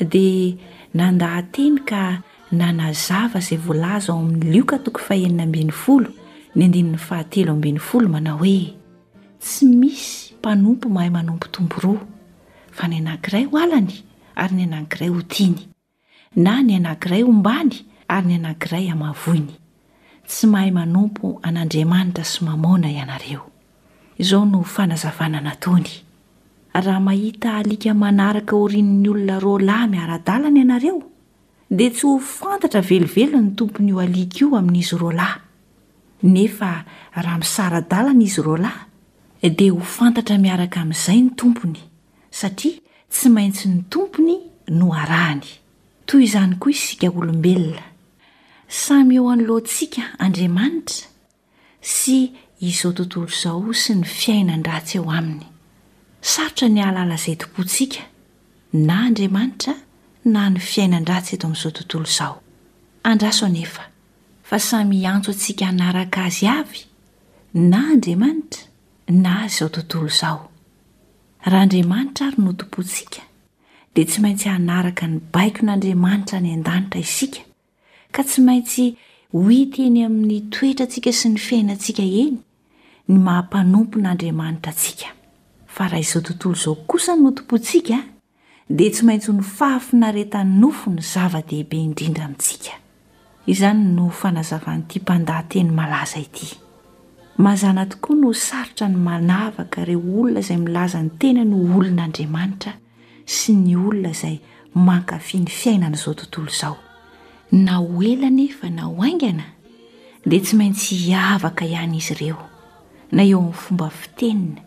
dia nandaha-teny ka nanazava izay voalaza ao amin'ny Lioka toko fahenina ambin'ny folo ny andininy fahatelo ambin'ny folo manao hoe tsy misy mpanompo mahay manompo tompo roa fa ny anankiray ho alany ary ny anankiray ho tiany na ny anankiray hombany ary ny anankiray hamavoiny Tsy mahay manompo an'Andriamanitra sy Mamôna ianareo. Izao no fanazavana nataony, Raha mahita alika manaraka aorian'ny olona roa lahy miara-dalana ianareo, dia tsy ho fantatra velively ny tompon'io alika io amin'izy roa lahy. Nefa raha misara-dalana izy roa lahy, dia ho fantatra miaraka amin'izay ny tompony, satria tsy maintsy ny tompony no arahany. Toy izany koa isika olombelona. Samy eo anoloantsika Andriamanitra sy izao tontolo izao sy ny fiainan-dratsy ao aminy. Sarotra ny hahalala izay tompontsika, na Andriamanitra na ny fiainan-dratsy eto amin'izao tontolo izao. Andraso anefa fa samy hiantso antsika hanaraka Azy avy na Andriamanitra na izao tontolo izao. Raha Andriamanitra ary no tompontsika, dia tsy maintsy hanaraka ny baikon'Andriamanitra any an-danitra isika, ka tsy maintsy ho hita eny amin'ny toetrantsika sy ny fiainantsika eny ny maha-mpanompon'Andriamanitra antsika. Fa raha izao tontolo izao kosa no tompontsika, dia tsy maintsy ho ny fahafinaretan'ny nofo no zava-dehibe indrindra amintsika. Izany no fanazavan'ity mpandahateny malaza ity. Mazàna tokoa no sarotra ny manavaka ireo olona izay milaza ny tenany ho olon'Andriamanitra sy ny olona izay mankafy ny fiainan'izao tontolo izao. Na ho ela anefa na ho haingana dia tsy maintsy hiavaka ihany izy ireo, na eo amin'ny fomba fiteniny,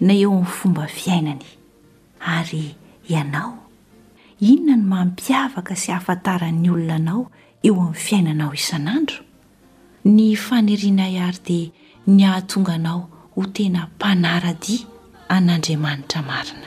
na eo amin'ny fomba fiainany. Ary ianao? Inona no mampiavaka sy ahafantaran'ny olona anao eo amin'ny fiainanao isan'andro? Ny fanirianay àry dia ny hahatonga anao ho tena mpanara-dia an'Andriamanitra marina.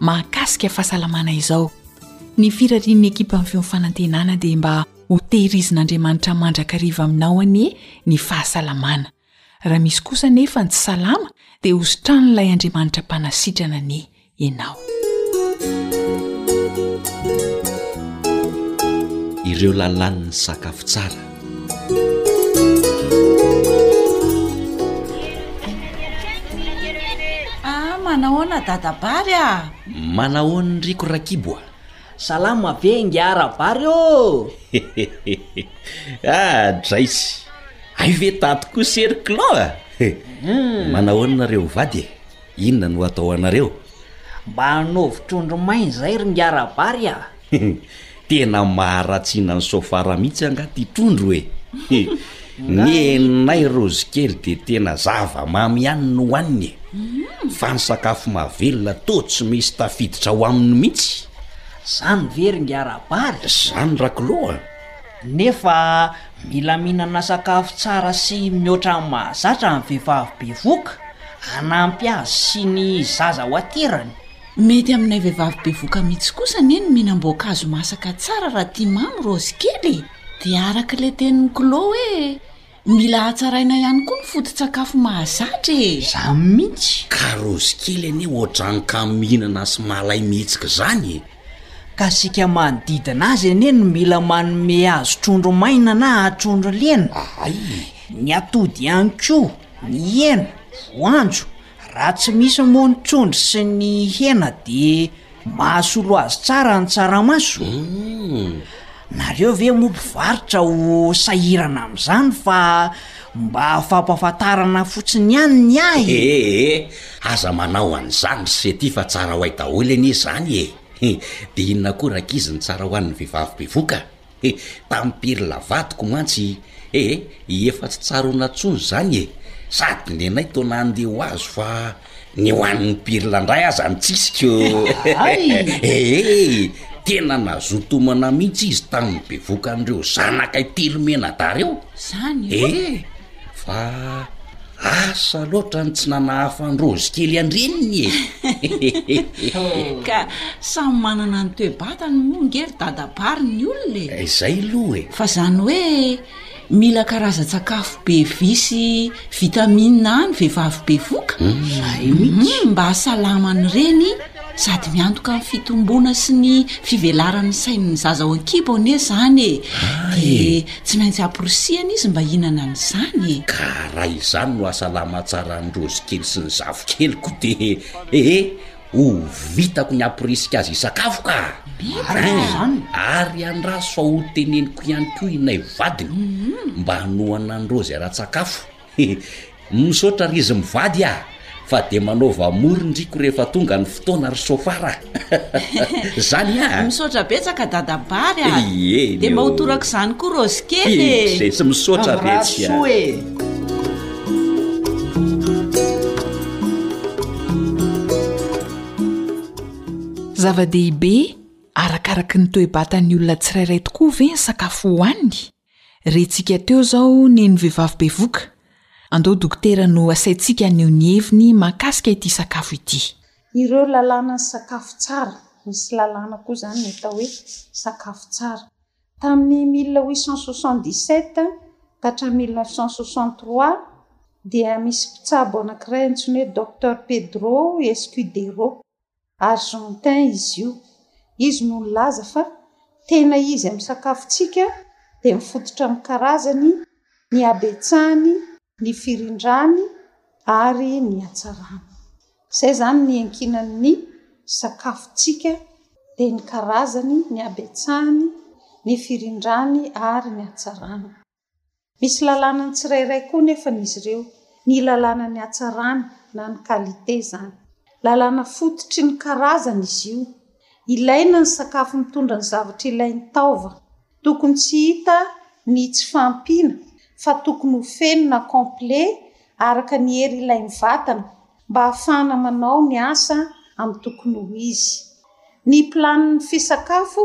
mahakasika fahasalamana izao. Ny firarian'ny ekipan'ny Feon'ny Fanantenana dia mba ho tehirizin'Andriamanitra mandrakariva aminao anie ny fahasalamana. Raha misy kosa anefa ny tsy salama dia hositran'ilay Andriamanitra mpanasitrana anie ianao. Ireo lalàn'ny sakafo tsara. Ah, manahoana dadabary ah? Manahoan'ny riko Rakibo ah? Salama ve ingahy Rabary ô? Ah, Draisy, hay ve tato koa Cercle ah? Hmm. Manahoana nareo vady e? Inona no atao anareo? Mba hanaovy trondro maina izay ry ingahy Rabary ah? Tena maharatsina an'i Sofara mihitsy angaha ty trondro e! Ny anay Rozikely dia tena zava-mamy ihany no hohaniny e! Fa ny sakafo mahavelona toa tsy misy tafiditra ao aminy mihitsy! Zany ve ry Ngarabary? Zany Rakilo a! Nefa mila mihinana sakafo tsara sy mihoatra ny mahazatra ny vehivavy bevoka hanampy azy sy ny zaza ho aterany! Mety aminay vehivavy bevoka mitsy kosa anie ny mihinam-boankazo masaka tsara raha tia mamy Raozy kely e! Dia araka ilay tenin'i Klo hoe mila hatsaraina ihany koa ny foto-tsakafo mahazatra e! Izany mitsy! Ka Raozy kely anie ohatran'ny kamo mihinana sy malay mihitsika izany e! Ka isika manodidina azy anie no mila manome azy trondro maina na trondro lena, ny atody ihany koa, ny hena, voanjo, Raha tsy misy moa ny trondro sy ny hena dia mahasolo azy tsara ny tsaramaso. Nareo ve moa mpivarotra ho sahirana amin'izany fa mba fampahafantarana fotsiny ihany ny ahy e! Ee, aza manao an'izany ry se ty fa tsara ho hay daholo anie izany e! Dia inona koa rankizy ny tsara ho an'ny vehivavy bevoka? He, tampiry la vadiko mantsy e e, efa tsy tsaroana tsony zany e, sady nenay to nande ho azy fa ny ho an'ny pirla ndray aza ny tsisy ko Hay! e e, tena nazoto homana mihitsy izy tamin'ny bevokan'ireo zanakay telo mianadahy reo Zany e! e, fa Asa loatra ny tsy nanahafan-dRozy kely an-dreniny e! Ka samy manana ny toe-batany moa nge ry dadabary ny olona e! Izay aloha e! Fa izany hoe mila karazan-tsakafo be vy sy vitamine any vehivavy bevoka mba hahasalama an'ireny Sady miantoka ny fitomboana sy ny fivelaran'ny sain'ny zaza ao an-kibo anie izany e! Dia tsy maintsy amporisihana izy mba hihinana an'izany e! Ka raha izany no hahasalama tsara an'i Rozikely sy ny zafikeliko dia ee! ho vitako ny hamporisika azy hisakafo ka! Marina izany! Ary andraso fa hoteneniko ihany koa i Nay vadiny mba hanohana an'i Rozy ara-tsakafo. He! Misaotra ry izy mivady ah! Fa dia manaova amour ndry ko rehefa tonga ny fotoana ry Sofara ah! Izany ah! Misaotra betsaka Dada Bary ah! Ie, Dia mba ho toraka izany koa Rose kely e! Etsy etsy, misaotra betsy ah! Zava-dehibe arakaraky ny toe-batan'ny olona tsirairay tokoa ve ny sakafo hohaniny? Rentsika teo izao ny ny vehivavy bevoka, andao dokotera no asaintsika haneho ny heviny mahakasika ity sakafo ity. Ireo lalàna ny sakafo tsara, misy lalàna koa izany ny atao hoe sakafo tsara. Tamin'ny mille huit cent soixante dix sept ka hatramin'ny mille neuf cent soixante trois dia misy mpitsabo anankiray antsoina hoe Docteur Pedro Escudero, Argentin izy io. Izy no nilaza fa tena izy amin'ny sakafontsika dia mifototra amin'ny karazany, ny habetsahany, ny firindrany ary ny hatsarany. Izay izany no iankinan'ny sakafontsika dia ny karazany, ny habetsahany, ny firindrany ary ny hatsarany. Misy lalànan'ny tsirairay koa nefany izy ireo, ny lalànan'ny hatsarany na ny qualité izany. Lalàna fototry ny karazany izy io. Ilaina ny sakafo mitondra ny zavatra ilain'ny taova. Tokony tsy hita ny tsy fahampiana fa tokony ho feno na complet araka ny hery ilain'ny vatana mba hahafahana manao ny asa amin'ny tokony ho izy. Ny plan fisakafo.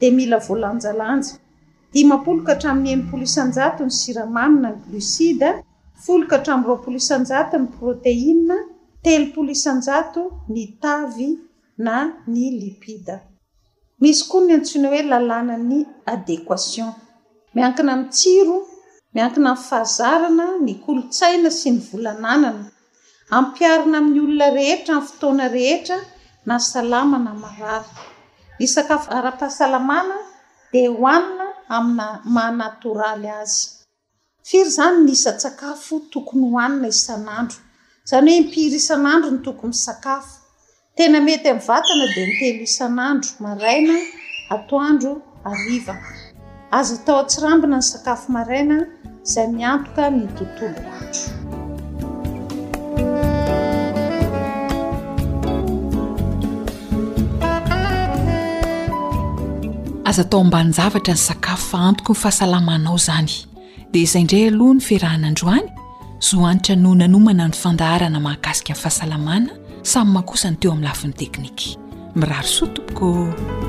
dia mila voalanjalanja, dimampolo ka hatramin'ny enimpolo isan-jato ny siramamy na ny glucide, folo ka hatramin'ny roapolo isan-jato ny proteina, telopolo isan-jato ny tavy na ny lipida. Misy koa ny antsoina hoe lalànan'ny adéquation. Miankina amin'ny tsiro, miankina amin'ny fahazarana, ny kolontsaina sy ny vola ananana Ampiharina amin'ny olona rehetra amin'ny fotoana rehetra na salama na marary. Ny sakafo ara-pahasalamana dia hohanina amin'ny maha natoraly azy. Firy izany ny isan-tsakafo tokony hohanina isan'andro? Izany hoe impiry isan'andro no tokony misakafo? Tena mety amin'ny vatana dia intelo isan'andro, maraina, atoandro, hariva. Azo atao an-tsirambina ny sakafo maraina izay miantoka ny tontolo andro. Aza atao ambanin-javatra ny sakafo fa antoky ny fahasalamanao izany. Dia izay indray aloha ny fiarahana androany, zo antitra no nanomana ny fandaharana mahakasika ny fahasalamana, samy maha kosa ny teo amin'ny lafiny teknika. Mirary soa tompoko ô!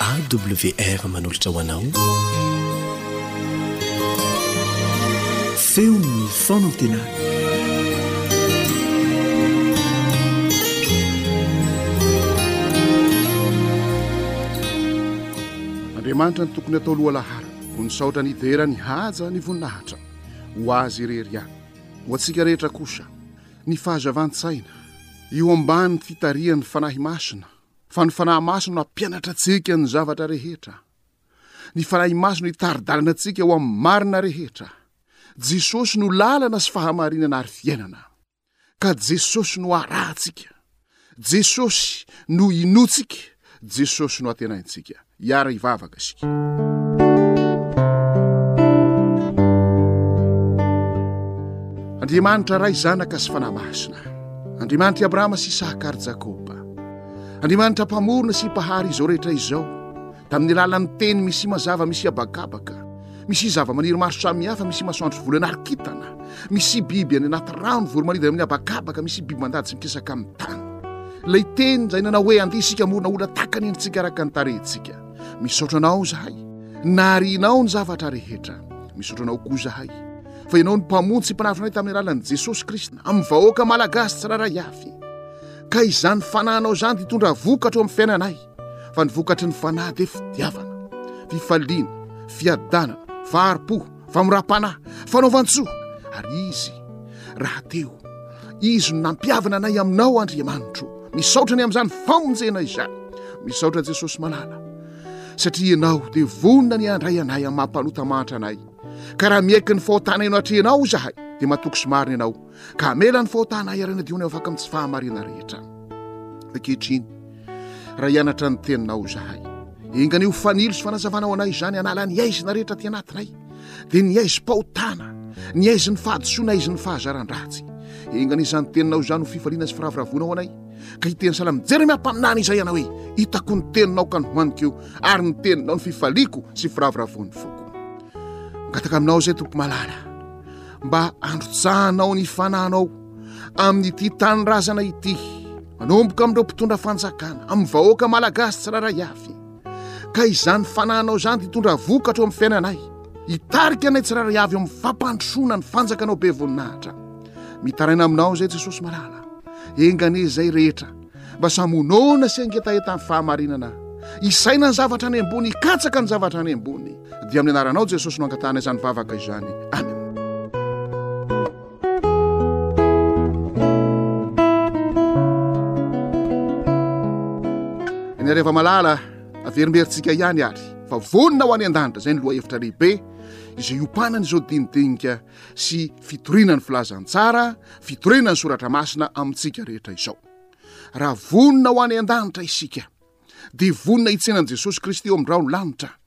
AWR manolotra ho anao feon'ny fanantenana andriamanitra ny tokony atao loha lahara ho ny saotra ny dera ny haja ny voninahitra ho azy irery ihany ho antsika rehetra kosa Ny fahazavan-tsaina, eo ambany fitarihan'ny Fanahy Masina, fa ny Fanahy Masina no hampianatra antsika ny zavatra rehetra. Ny Fanahy Masina no hitari-dalana antsika ho amin'ny marina rehetra. Jesosy no lalana sy fahamarinana ary fiainana. Ka Jesosy no harahantsika. Jesosy no inoantsika, Jesosy no antenaintsika. Hiara hivavaka isika. Andriamanitra Ray, Zanaka sy Fanahy Masina. Andriamanitra i Abrahama sy Isaka ary Jakoba. Andriamanitra Mpamorona sy Mpahary izao rehetra izao. tamin'ny alalan'ny teny misy mazava misy abakabaka, misy zavamaniry maro samihafa misy masoandro sy volana ary kitana, misy biby any anaty rano voromanidina amin'ny abakabaka, misy biby mandady sy mikisaka amin'ny tany. Ilay teny izay nanao hoe andeha isika morona olona taka ny endritsika araka ny tarehintsika. Misaotra anao izahay. Narianao ny zavatra rehetra. Misaotra anao koa izahay. Fa ianao ny mpamonjy sy mpanavotra anay tamin'ny alalan'i Jesosy Kristy amin'ny vahoaka malagasy tsirairay avy. Ka izany fanahinao izany dia hitondra vokatra ao amin'ny fiainanay. fa ny vokatry ny fanahy dia fitiavana, fifaliana, fiadanana, fahari-po, famoram-panahy, fanaovan-tsoa, ary izy raha teo izy no nampiavana anay aminao Andriamanitro misaotra ny amin'izany famonjena izany misaotra Jesosy malala satria ianao dia vonona ny handray anay amin'ny maha-mpanota mantra anay ka raha miaiky ny fahotana ino atrehinao izahay dia matoky sy marina ianao ka hamela ny fahotana iaraina diona afaka amin'ny tsy fahamarina rehetra ankehitriny Raha hianatra ny teninao izahay, enganie ho fanilo sy fanazavana ho anay izany hanala ny aizina rehetra aty anatinay, dia ny aizim-pahotana, ny aizin'ny fahadisoana, aizin'ny fahazaran-dratsy. Enganie izany teninao izany ho fifaliana sy firavoravoana ho anay, ka hiteny sahala amin'ny Jeremiam-paminany izay ianao hoe, Hitako ny teninao ka nohaniko io, ary ny teninao ny fifaliako sy firavoravoan'ny foko. Mangataka aminao izay, Tompo malala, mba androtsahanao ny fananao. amin'ity tanindrazana ity manomboka amin'ireo mpitondra fanjakana amin'ny vahoaka malagasy tsirairay avy ka izany fananao izany hitondra vokatra eo amin'ny fiainanay hitarika anay tsirairay avy eo amin'ny fampandrosoana ny fanjakanao be voninahitra mitaraina aminao izay jesosy malala engane izay rehetra mba samonona sy angetaheta ny fahamarinana isaina ny zavatra any ambony hikatsaka ny zavatra any ambony dia amin'ny anaranao jesosy no angatahana izany vavaka izany amen Ianareo malala averimberintsika ihany ary fa vonona ho any an-danitra izay ny loha hevitra lehibe izay hiopanana izao dinidinika sy fitoriana ny filazantsara fitoriana ny soratra masina amintsika rehetra izao raha vonona ho any an-danitra isika dia vonona hitsenan'i jesosy kristy eo amindrao ny lanitra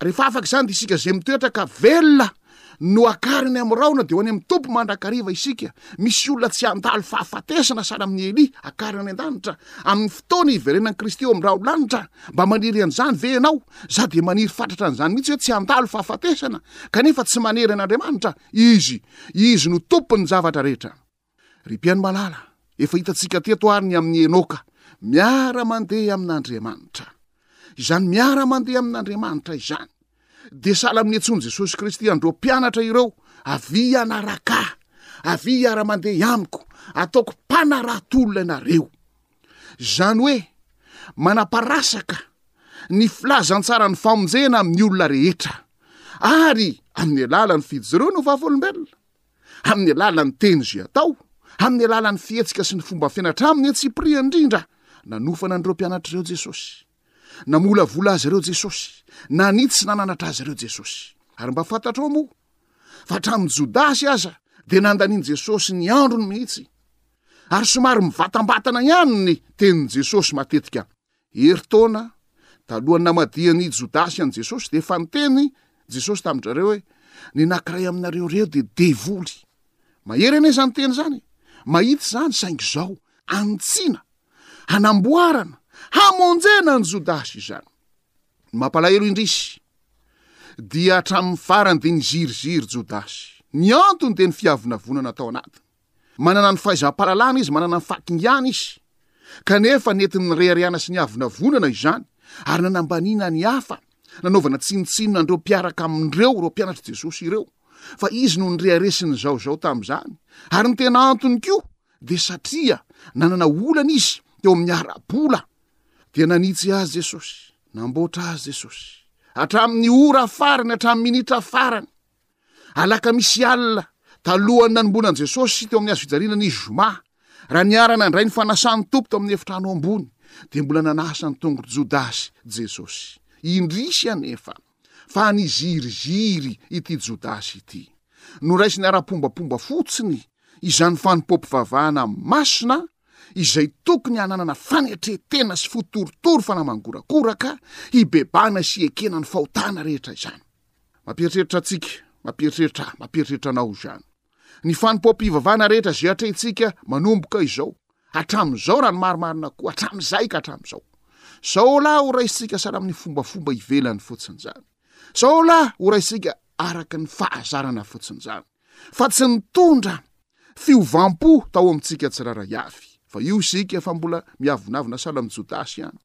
Rehefa afaka izany, dia isika izay mitoetra ka velona no hakariny amin'ny rahona, dia ho any amin'ny Tompo mandrakariva isika. Misy olona tsy handalo fahafatesana sahala amin'i Elia, hakarina any an-danitra, amin'ny fotoana hiverenan'i Kristy eo amin'ny rahon-lanitra. Mba maniry an'izany ve ianao? Izaho dia maniry fatratra an'izany mihitsy hoe tsy handalo fahafatesana, kanefa tsy manery an'Andriamanitra. Izy, Izy no Tompon'ny zavatra rehetra. Ry mpihaino malala, efa hitantsika teto ary ny amin'i Enoka, miara-mandeha amin'Andriamanitra. Izany miara-mandeha amin'Andriamanitra izany, dia sahala amin'ny antsoin'i Jesosy Kristy an'ireo mpianatra ireo, avia hianaraka ahy, avia hiara-mandeha amiko, ataoko mpanarato-olona ianareo. Izany hoe, manaparasaka ny filazantsaran'ny famonjena amin'ny olona rehetra, ary amin'ny alalan'ny fijoron'ny vavolombelona. amin'ny alalan'ny teny izay atao, amin'ny alalan'ny fihetsika sy ny fomba fiaina hatramin'ny antsipiriany indrindra, nanofana an'ireo mpianatr'ireo Jesosy. Namolavola azy ireo Jesosy. Nanitsy sy nananatra azy ireo Jesosy. Ary mba fantatrao moa fa hatramin'ny Jodasy aza dia nandanian'i Jesosy ny androny mihitsy. Ary somary mivatambatana ihany ny tenin'i Jesosy matetika Herintaona talohan'ny namadihan'i Jodasy an'i Jesosy, dia efa niteny Jesosy tamin-dry zareo hoe, Ny anankiray aminareo ireo dia devoly. Mahery anie izany teny izany e! Mahitsy izany, saingy izao, hanitsiana, hanamboarana, hamonjena an'i Jodasy izany. Ny mampalahelo indrisy, dia hatramin'ny farany dia niziriziry Jodasy. Ny antony dia ny fiavonavonana tao anatiny. Manana ny fahaizam-pahalalana izy, manana ny fahakingiana izy, kanefa nentiny nireharehana sy niavonavonana izany, ary nanambaniana ny hafa, nanaovana tsinontsinona an'ireo mpiaraka amin'ireo, ireo mpianatr'i Jesosy ireo, fa izy no nirehareha sy nizahozaho tamin'izany. Ary ny tena antony koa dia satria nanana olana izy teo amin'ny ara-bola, dia nanitsy azy Jesosy, namboatra azy Jesosy, hatramin'ny ora farany, hatramin'ny minitra farany, Alakamisy alina, talohan'ny nanomboanan'i Jesosy teo amin'ny hazo fijaliana ny Zoma, raha niara nandray ny fanasan'ny Tompo tao amin'ny efitrano ambony, dia mbola nanasa ny tongon'i Jodasy Jesosy. Indrisy anefa fa niziriziry ity Jodasy ity. Noraisiny ara-pombapomba fotsiny izany fanompoam-pivavahana masina izay tokony hananana fanetren-tena sy fo torotoro fa namangorakoraka, hibebahana sy hiekena ny fahotana rehetra izany. Mampieritreritra antsika, mampieritreritra ahy, mampieritreritra anao izany. Ny fanompoam-pivavahana rehetra izay atrehintsika manomboka izao, hatramin'izao raha ny marimarina koa, hatramin'izay ka hatramin'izao. Sao lahy ho raisintsika sahala amin'ny fombafomba ivelany fotsiny izany. Sao lahy ho raisintsika araka ny fahazarana fotsiny izany. Fa tsy nitondra fiovam-po tao amintsika tsirairay avy. Fa io isika fa mbola miavonavona sahala amin'i Jodasy ihany.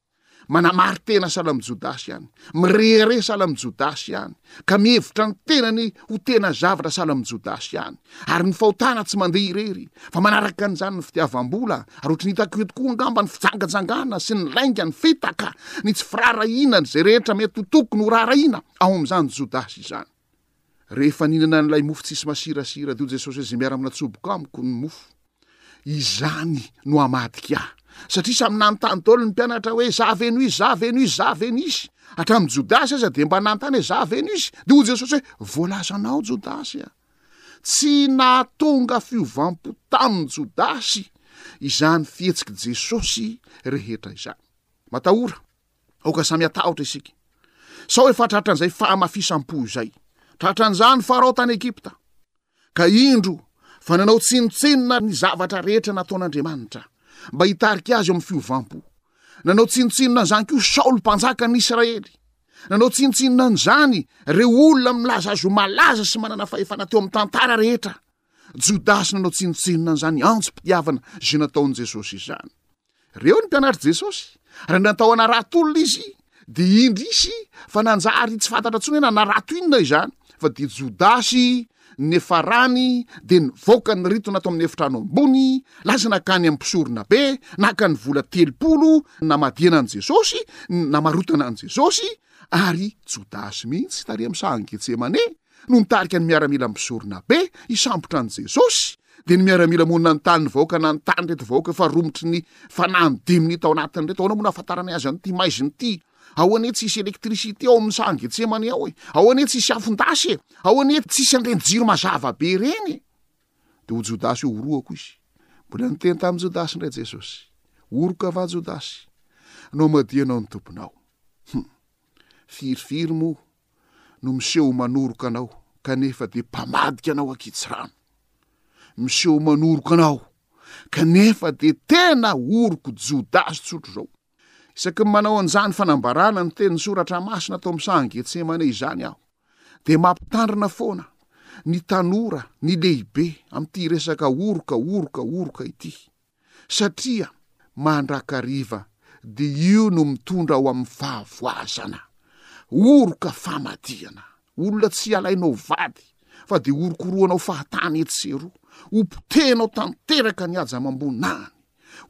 manamari-tena sahala amin'i Jodasy ihany, mirehareha sahala amin'i Jodasy ihany, ka mihevitra ny tenany ho tena zavatra sahala amin'i Jodasy ihany. Ary ny fahotana tsy mandeha irery, fa manaraka an'izany ny fitiavam-bola, ary ohatry ny hitako io tokoa angamba ny fijangajangana sy ny lainga, ny fitaka, ny tsy firaharahiana, izay rehetra mety ho tokony ho raharahiana ao amin'izany Jodasy izany. Rehefa nihinana an'ilay mofo tsisy masirasira, dia hoy Jesosy hoe, Izay miara-manatsoboka amiko ny mofo, izany no hamadika ahy. Satria samy nanontany daholo ny mpianatra hoe, Izaho ve no izy? Izaho ve no izy? Izaho ve no izy? Hatramin'i Jodasy aza dia mba nanontany hoe, Izaho ve no izy? Dia hoy Jesosy hoe, Voalazanao, Jodasy a! Tsy nahatonga fiovam-po tamin'i Jodasy izany fihetsik'i Jesosy rehetra izany. Matahora, Aoka samy hatahotra isika, sao efa tratran'izay fahamafisam-po izay. Tratran'izany Farao tany Egypta, ka indro fa nanao tsinontsinona ny zavatra rehetra nataon'Andriamanitra, mba hitarika azy eo amin'ny fiovam-po. Nanao tsinontsinona an'izany koa Saoly mpanjakan'Israely. Nanao tsinontsinona an'izany ireo olona milaza azy ho malaza sy manana fahefana teo amin'ny tantara rehetra. Jodasy nanao tsinontsinona an'izany antso-pitiavana izay nataon'i Jesosy izany. Reo ny mpianatr'i Jesosy. Raha nantao hanarato olona izy, dia indrisy fa nanjary tsy fantatra intsony hoe nanarato inona izany, fa dia Jodasy nefarany dia nivoaka niritona ato amin'ny efitrano ambony, lasa nakany amin'ny mpisoronabe, naka ny vola telopolo, namadihana an'i Jesosy, namarotana an'i Jesosy, ary Jodasy mihitsy tary amin'ny sahan'i Getsemane. no nitarika ny miaramila mizorona be hisambotra an'i Jesosy, dia ny miaramila monina ny tany, ny vahoaka nanontany ireto vahoaka efa romotry ny fanahiny dimy minitra ao anatiny ireto, ahoana moa no ahafantarany azy an'ity maizina ity? Ao anie tsy hisy électricité ao amin'ny saha Getsemane ao e, ao anie tsy hisy afon-dasy e, ao anie tsy hisy an'ireny jiro mazava be ireny e. Dia ho Jodasy io horohako izy. Mbola niteny tamin'i Jodasy indray Jesosy, oroka va Jodasy, no hamadihanao ny Tomponao? Hum! Firifiry moa no miseho ho manoroka anao, kanefa dia mpamadika anao an-kitsirano. Miseho ho manoroka anao, kanefa dia tena oroko Jodasy tsotra izao. Isaky ny manao an'izany fanambarana ny tenin'ny soratra masina tao amin'ny sahan'i Getsemane izany aho, dia mampitandrina foana ny tanora, ny lehibe, amin'ity resaka oroka, oroka, oroka ity. satria mandrakariva dia io no mitondra ho amin'ny fahavoazana, oroka famadihana, olona tsy alainao vady fa dia orokoroanao fahatany etsy sy eroa, ho potehinao tanteraka ny haja amam-bonany,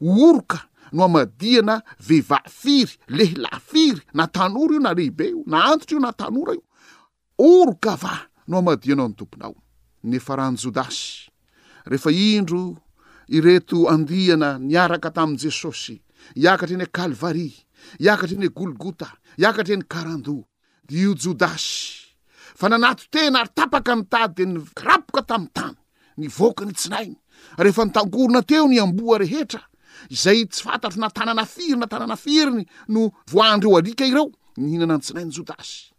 oroka no amadihana vehivavy firy, lehilahy firy, na tanora io na lehibe io, na antitra io na tanora io, Oroka va no hamadianao ny tomponao? Niafaran'i Jodasy, rehefa indro ireto andiana niaraka tamin'i Jesosy hiakatra eny Kalvary, hiakatra eny Golgota, hiakatra eny Karandoha, dia io Jodasy, fa nanato-tena ary tapaka ny tady dia nikarapoka tamin'ny tany, nivoaka ny tsinainy, rehefa nitangorona teo ny amboa rehetra, izay tsy fantatro na tanana firy na tanana firy no voan'ireo alika ireo, nihinana ny tsinain'i Jodasy.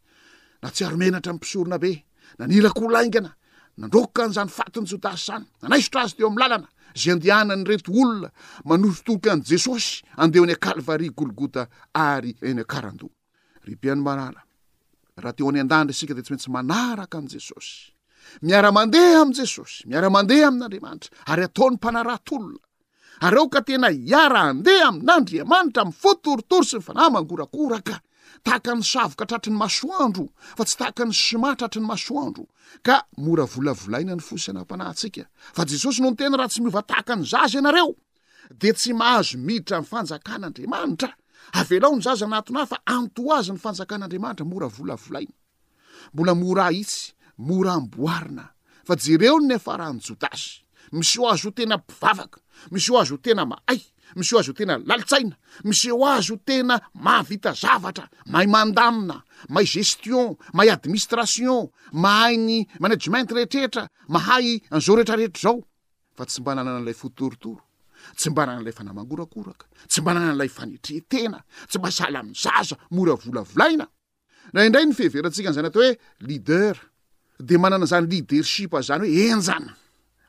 Nahatsiaro menatra ny mpisoronabe, nanila koa laingana, nandroaka an'izany fatin'i Jodasy izany, nanaisotra azy teo amin'ny lalana, izay andehanan'ireto olona manositoko an'i Jesosy andeha eny Kalvary, Golgota ary eny Karandoha. Ry mpihaino malala, raha teo any an-danitra isika dia tsy maintsy manaraka an'i Jesosy, miara-mandeha amin'i Jesosy, miara-mandeha amin'Andriamanitra ary ataony mpanaraha-tolona. ary aoka tena hiara-handeha amin'Andriamanitra amin'ny fo torotoro sy ny fanahy mangorakoraka, tahaka ny savoka tratry ny masoandro, fa tsy tahaka ny sima tratry ny masoandro, ka mora volavolaina ny fo sy anam-panahintsika. Fa Jesosy no niteny, raha tsy miova tahaka ny zaza ianareo, dia tsy mahazo miditra ny fanjakan'Andriamanitra. Avelao ny zaza anatona fa antohazy ny fanjakan'Andriamanitra, mora volavolaina. Mbola mora ahitsy, mora amboarina. Fa jereo ny niafaran'i Jodasy. Miseho azy ho tena mpivavaka, miseho azy ho tena mahay, miseho azy ho tena lalin-tsaina, miseho azy ho tena mahavita zavatra, mahay mandamina, mahay gestion, mahay administration, mahay ny management rehetrarehetra, mahay an'izao rehetrarehetra izao. Fa tsy mba nanana ilay fo torotoro, tsy mba nanana ilay fanahy mangorakoraka, tsy mba nanana ilay fanetren-tena, tsy mba sahala amin'ny zaza mora volavolaina. Na indray ny fiheverantsika an'izany atao hoe leader dia manana izany leadership azany hoe enjana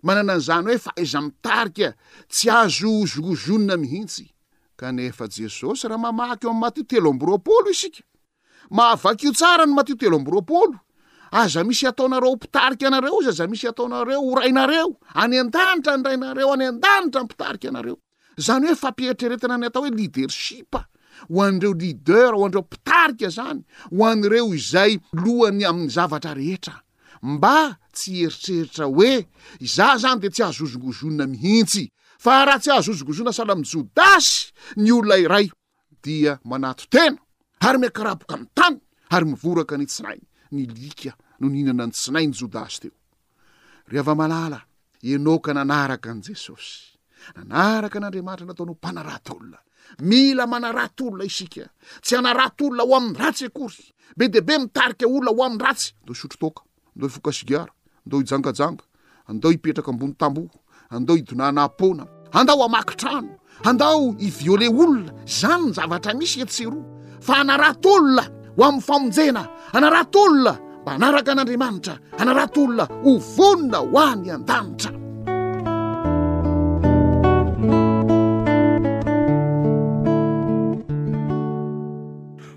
manana an'izany hoe fahaiza mitarika tsy azo ozongozonina mihitsy kanefa jesosy raha mamaky eo amin'ny matio telo ambiroapolo isika mahavakio tsara ny matio telo ambiroapolo aza misy ataonareo mpitarika anareo izy aza misy ataonareo ho rainareo any an-danitra ny rainareo any an-danitra mpitarika anareo zany hoe fampieritreretana ny atao hoe leadership ho an'ireo leader ho an'ireo mpitarika zany ho an'ireo izay lohany amin'ny zavatra rehetra mba tsy eritreritra hoe iza zany de tsy azozongozona mihitsy fa raha tsy azozongozona sahala am jodasy ny olona iray dia manato-tena ary miakaraboka amin'ny tany ary mivoraka ny tsinainy. Ny lika no nihinana ny tsinain'i Jodasy teo. Ry hava-malala, Enoka nanaraka an'i Jesosy. Nanaraka an'Andriamanitra natao no mpanarato olona. Mila manarato olona isika. Tsy hanarato olona ho amin'ny ratsy akory. Be dia be mitarika olona ho amin'ny ratsy. Ndao hisotro toaka. Andao hifoka sigara, andao hijangajanga, andao hipetraka ambony tamboho, andao hidonàna am-poana, andao hamaky trano, andao hi-violer olona, izany ny zavatra misy etsy sy eroa, fa hanarato olona ho amin'ny famonjena, hanarato olona mba hanaraka an'Andriamanitra, hanarato olona ho vonona ho any an-danitra.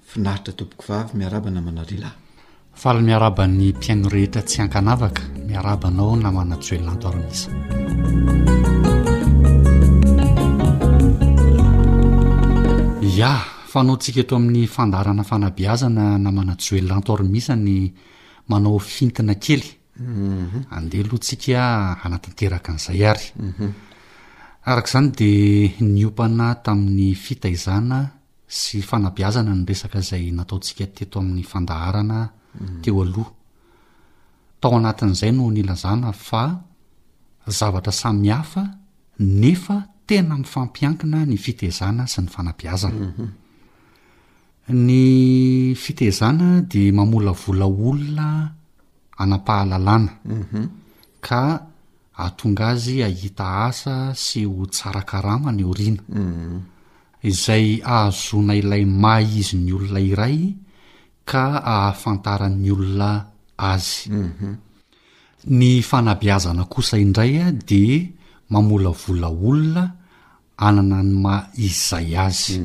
Finaritra tompoko vavy miaraba namana lehilahy. Faly miaraba ny mpihaino rehetra tsy ankanavaka miaraba anao namana joelanto armisa. Ya, fanaontsika eto amin'ny fandaharana fanabeazana namana joelanto armisa ny manao fintina kely andeha aloha tsika hanatanteraka an'izay ary araka izany dia niompana tamin'ny fitaizana sy fanabeazana ny resaka izay nataontsika teto amin'ny fandaharana teo aloha. Tao anatin'izay no nilazana fa zavatra samihafa nefa tena mifampiankina ny fitezana sy ny fanabeazana. Mhm. Ny fitezana dia mamolavola olona anam-pahalalana mhm. ka atonga azy ahita asa sy ho tsara karama ny aoriana. Mhm. izay ahazoana ilay maha izy ny olona iray ka ahafantaran'ny olona azy. Ny fanabeazana kosa indray dia mamolavola olona hanana ny maha izay azy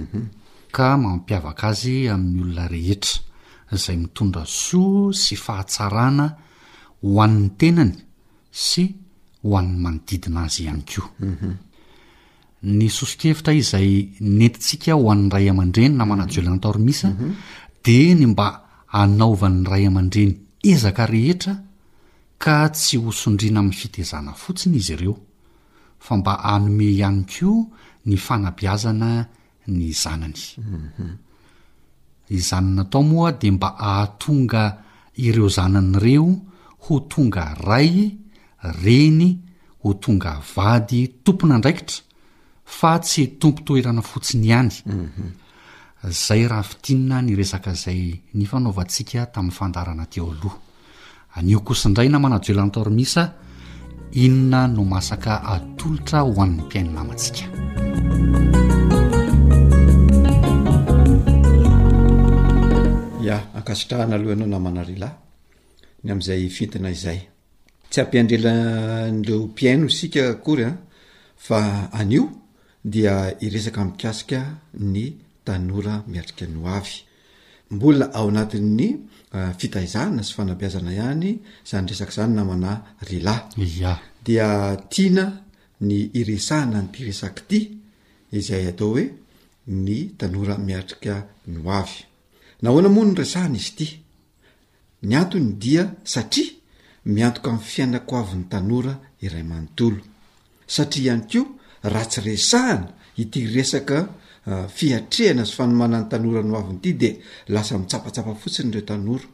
ka mampiavaka azy amin'ny olona rehetra, izay mitondra soa sy fahatsarana ho an'ny tenany sy ho an'ny manodidina azy ihany koa. Ny soso-kevitra izay nentintsika ho an'ny ray aman-dreny na manajoe lantaormisa dia ny mba hanaovan'ny ray aman-dreny ezaka rehetra ka tsy ho sondriana amin'ny fitezana fotsiny izy ireo fa mba hanome ihany koa ny fanabeazana ny zanany. Izany natao moa dia mba hahatonga ireo zanany ireo ho tonga ray reny ho tonga vady tompon'andraikitra fa tsy tompo-toerana fotsiny ihany. Izay raha fintinina ny resaka izay nifanaovantsika tamin'ny fandaharana teo aloha. Anio kosa indray namana Joel Antormisa, inona no masaka atolotra ho an'ny mpihaino namantsika. Ya, ankasitrahana aloha ianao namana Rila ny amin'izay fintina izay. Tsy ampiandrilan'ireo mpihaino isika akory an, fa anio dia hiresaka mikasika ny tanora miatrika ny hoavy. Mbola ao anatin'ny fitaizana sy fanabeazana ihany izany resaka izany namana Rila. Ia. Dia tiana ny hiresahana an'ity resaka ity izay atao hoe ny tanora miatrika ny hoavy. Nahoana moa no resahana izy ity? Ny antony dia satria miantoka amin'ny fiainako ho avin'ny tanora iray manontolo. Satria ihany koa raha tsy resahana ity resaka fiatrehana sy fanomana ny tanora ny ho aviny ity dia lasa mitsapatsapa fotsiny ireo tanora.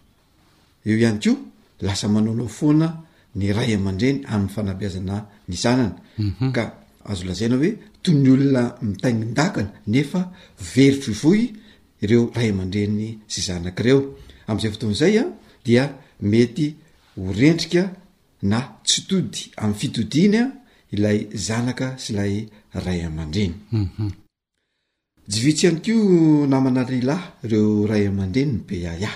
Eo ihany koa lasa manaonao foana ny ray aman-dreny amin'ny fanabeazana ny zanany ka azo lazaina hoe toy ny olona mitaingin-dakana nefa very fohifohy ireo ray aman-dreny sy zanaka ireo. Amin'izay fotoana izay dia mety ho rendrika na tsy tody amin'ny fitodiany ilay zanaka sy ilay ray aman-dreny. Mhm. Tsy vitsy ihany koa namana lehilahy ireo ray aman-dreny ny beaia.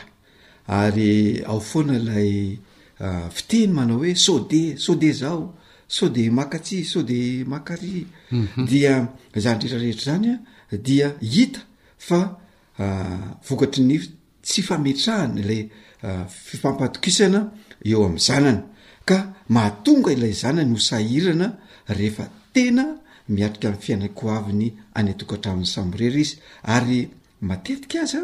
Ary ao foana ilay ah, fiteny manao hoe sao de, sao de zao, sao de maka tsy, sao de maka ry. Mhm. Dia izany rehetrarehetra izany dia hita fa vokatry ny tsy fametrahany ilay fifampadokisana eo amin'ny zanany ka mahatonga ilay zanany ho sahirana rehefa tena miatrika ny fiainankoaviny any an-tokantranony samirery izy ary matetika aza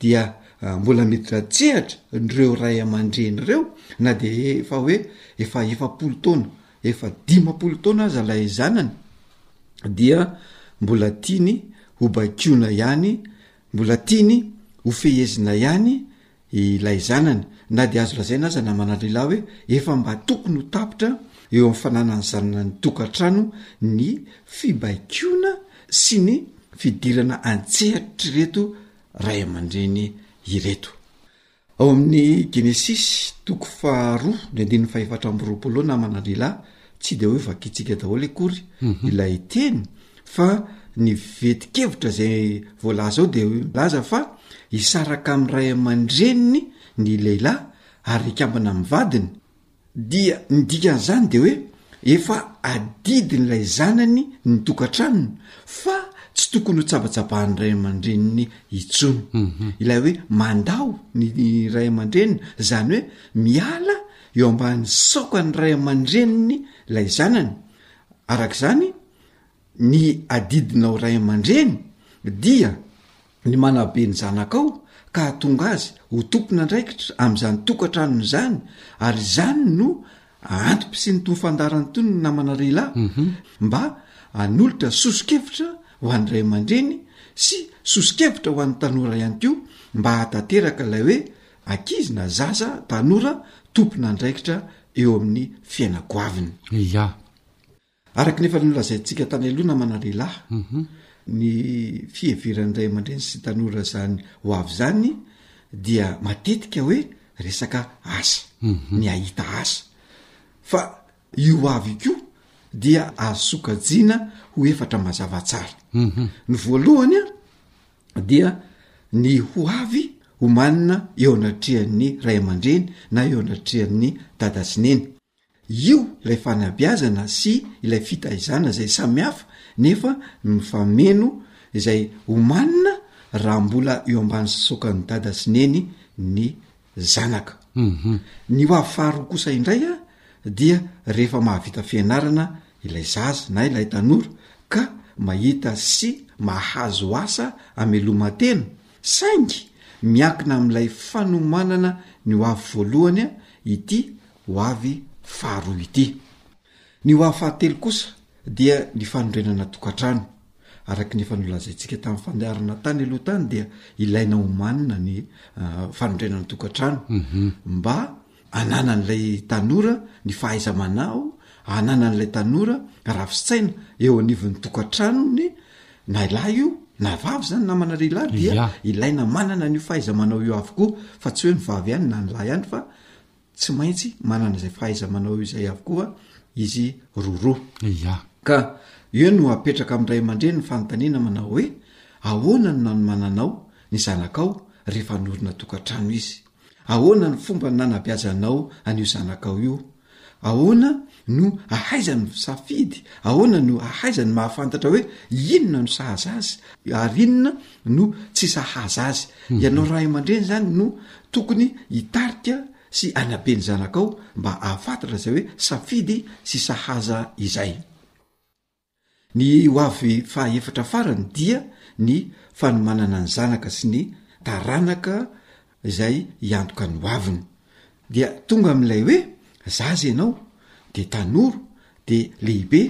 dia mbola miditra tsehatra nreo ray aman-dreny ireo na dia efa hoe efa efapolo taona efa dimampolo taona aza ilay zanany dia mbola tiany ho baikoina ihany, mbola tiany ho fehezina ihany ilay zanany, na dia azo lazaina aza namana lehilahy hoe efa mba tokony ho tapitra eo amin'ny fananan'ny zanany tokantrano ny fibaikoana sy ny fidirana an-tsehatr'ireto ray aman-dreny ireto. Ao amin'ny Genesisy, toko faha roa, ny andininy fahefatra amby roapolo eo namana lehilahy, tsy dia hoe vakintsika daholo akory mhm. ilay teny fa ny vetikevitra izay voalaza ao dia hoe milaza fa hisaraka amin'ny ray aman-dreniny ny lehilahy ary hikambana amin'ny vadiny Dia ny dikan'izany dia hoe efa adidin'ilay zanany ny tokantranony fa tsy tokony ho tsabatsabahan'ny ray aman-dreniny intsony. Ilay hoe mandao ny ray aman-dreniny, izany hoe miala eo ambany saokan'ny ray aman-dreniny ilay zanany. Araka izany, Ny adidinao ray aman-dreny dia ny manabe ny zanakao ka hahatonga azy ho tompon'andraikitra amin'izany tokantranony izany ary izany no antom-pisian'itony fandaharana itony ny namana lehilahy mba hanolotra soso-kevitra ho an'ny ray aman-dreny sy soso-kevitra ho an'ny tanora ihany koa mba hahatanteraka ilay hoe ankizy na zaza tanora tompon'andraikitra eo amin'ny fiaina goaviny. Ia. Araka ny efa nolazaintsika tany aloha namana lehilahy, ny fiheveran'ny ray aman-dreny sy tanora izany ho avy izany dia matetika hoe resaka asa, ny hahita asa. Fa io ho avy io koa dia azo sokajiana ho efatra mazava tsara. Ny voalohany dia ny ho avy omanina eo anatrehan'ny ray aman-dreny na eo anatrehan'ny dada sy neny. Io ilay fanabeazana sy ilay fitaizana izay samy hafa nefa mifameno izay omanina raha mbola eo ambany sasaokan'ny dada sy neny ny zanaka. Ny ho avy faharoa kosa indray a dia rehefa mahavita fianarana ilay zaza na ilay tanora ka mahita sy mahazo asa ameloma-tena saingy miankina amin'ilay fanomanana ny ho avy voalohany a ity ho avy faharoa ity. Ny ho avy fahatelo kosa dia ny fanorenana tokantrano. Araka ny efa nolazaintsika tamin'ny fandeharana tany aloha tany dia ilaina omanina ny ah, fanorenana tokantrano mhm. mba ananan'ilay tanora ny fahaiza-manao, ananan'ilay tanora rafitsaina eo anivon'ny tokantranony na ilahy io na vavy zany namana ry lahy dia ilaina manana n'io fahaiza-manao io avokoa fa tsy hoe ny vavy any na ny lahy any fa tsy maintsy manana izay fahaiza-manao izay avokoa izy roroa. Ia. Ka eo no apetraka amin'ny ray aman-dreny ny fanontaniana manao hoe, Ahoana no nanomananao ny zanakao rehefa hanorina tokantrano izy? Ahoana ny fomba nanabeazanao an'io zanakao io? Ahoana no ahaiza ny misafidy, ahoana no ahaiza ny mahafantatra hoe inona no sahaza azy ary inona no tsy sahaza azy. Mhm. Ianao ray aman-dreny izany no tokony hitarika sy hanabe ny zanakao mba hahafantatra izay hoe safidy sy sahaza izay. Ny ho avy fahaefatra farany dia ny fanomanana ny zanaka sy ny taranaka izay hiantoka ny hoaviny. Dia tonga amin'ilay hoe, zaza ianao, dia tanora, dia lehibe,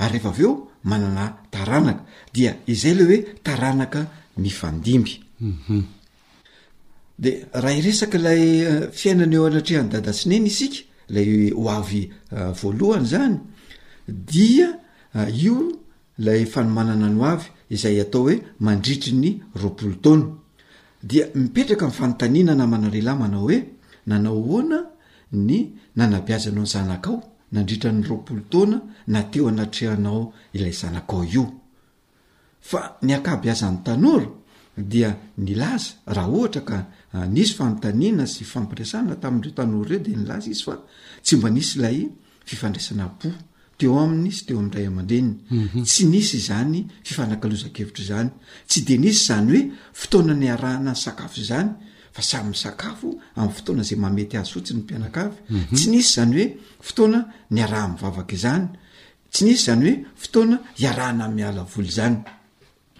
ary rehefa avy eo manana taranaka. Dia izay ilay hoe taranaka mifandimby. De raha hiresaka ilay fiainana eo anatrehan'i Dada sy Neny isika, ilay ho avy voalohany zany dia io ilay fanomanana ny ho avy izay atao hoe mandritry ny roapolo taona. Dia mipetraka ny fanontaniana namana lehilahy manao hoe nanao ahoana ny nanabeazanao ny zanakao nandritra ny roapolo taona na teo anatrehanao ilay zanakao io? fa ny ankabeazan'ny tanora dia nilaza raha ohatra ka nisy fanontaniana sy fampiresahana tamin'ireo tanora ireo dia nilaza izy fa tsy mba nisy ilay fifandraisana po teo aminy sy teo amin'ny ray aman-dreniny mhm. tsy nisy izany fifanakalozan-kevitra izany tsy dia nisy izany hoe fotoana ny arahana ny sakafo izany fa samy misakafo amin'ny fotoana izay mamety azy fotsiny ny mpianakavy mhm. tsy nisy izany hoe fotoana ny araha-mivavaka izany Tsy nisy izany hoe fotoana hiarahana miala voly izany.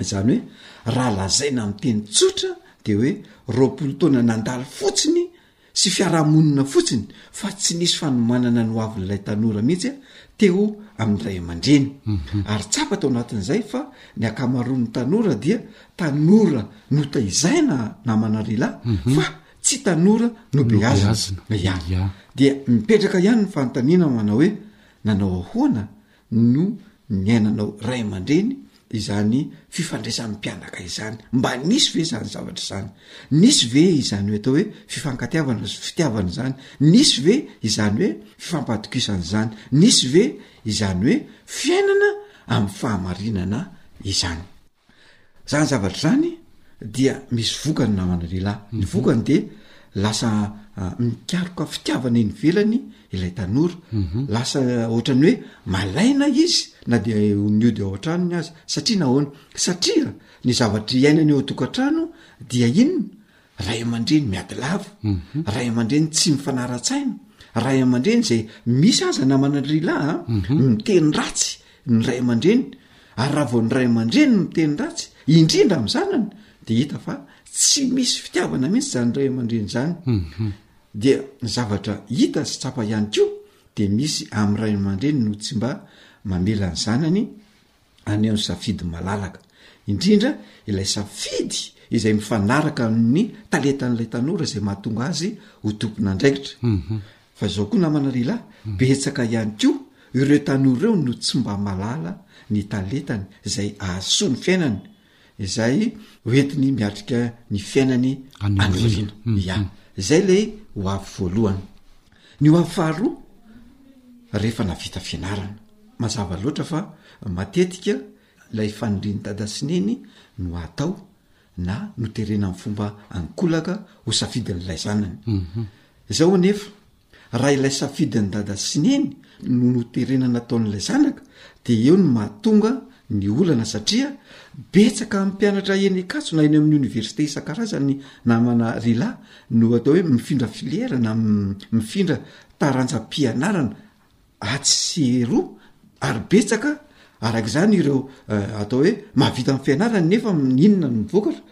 Izany hoe raha lazaina amin'ny teny tsotra dia hoe roapolo taona nandalo fotsiny sy fiarahamonina fotsiny fa tsy nisy fanomanana ny hoavin'ilay tanora mihitsy teo amin'ny ray aman-dreny. Mhm. Ary tsapa tao anatin'izay fa ny ankamaroan'ny tanora dia tanora notaizaina namana ry lahy mhm. fa tsy tanora nobeazina. Dia mipetraka ihany ny fanontaniana manao hoe Nanao ahoana no niainanao ray aman-dreny izany fifandraisan'ny mpianaka izany? Mba nisy ve izany zavatra izany? Nisy ve izany hoe atao hoe fifankatiavana sy fitiavana izany? Nisy ve izany hoe fifampatokisana izany? Nisy ve izany hoe fiainana amin'ny fahamarinana izany? Zany zavatra zany dia misy vokany namana lehilahy ny mhm. vokany de lasa ah, mikaroka fitiavana eny velany ilay tanora mhm. lasa ah, ohatrany hoe malaina izy na de ny ody ao an-tranony azy satria nahoana satria ny zavatra iainany eo tokantrano dia inona ray aman-dreny miady lava ray aman-dreny tsy mifanara-tsaina ray aman-dreny zay misy aza namana ny rila a miteny ratsy ny ray aman-dreny ary raha vao ny ray aman-dreny no miteny ratsy indrindra amin'ny zanany de hita fa tsy misy fitiavana mihitsy zany ray aman-dreny zany dia ny zavatra hita sy tsapa ihany ko de misy amin'ny ray aman-dreny no tsy mba mamela ny zanany aneho ny safidy malalaka, indrindra ilay safidy izay mifanaraka amin'ny talentan'ilay tanora izay mahatonga azy ho tompon'andraikitra mhm. fa izao koa namana lehilahy mhm. betsaka ihany koa ireo tanora ireo no tsy mba malala ny talentany izay ahasoa ny fiainany izay hoentiny miatrika ny fiainany any aoriana mhm. ya izay lay ho avy voalohany ny ho avy faharoa rehefa navita fianarana mazava loatra fa matetika ilay fanondriny dada sineny no atao na noterena amn'ny fomba ankolaka ho safidin'ilay zanany mhm. izao anefa Raha ilay safidin'i dada sy neny no noterena nataon'ilay zanaka dia eo no mahatonga ny olana satria betsaka amin'ny mpianatra eny Ankatso na eny amin'ny oniversite isan-karazany ny namana ry lahy no atao hoe mifindra filière na mifindra taranjam-pianarana atsy sy eroa ary betsaka araka izany ireo atao hoe mahavita ny fianarany nefa inona ny vokatra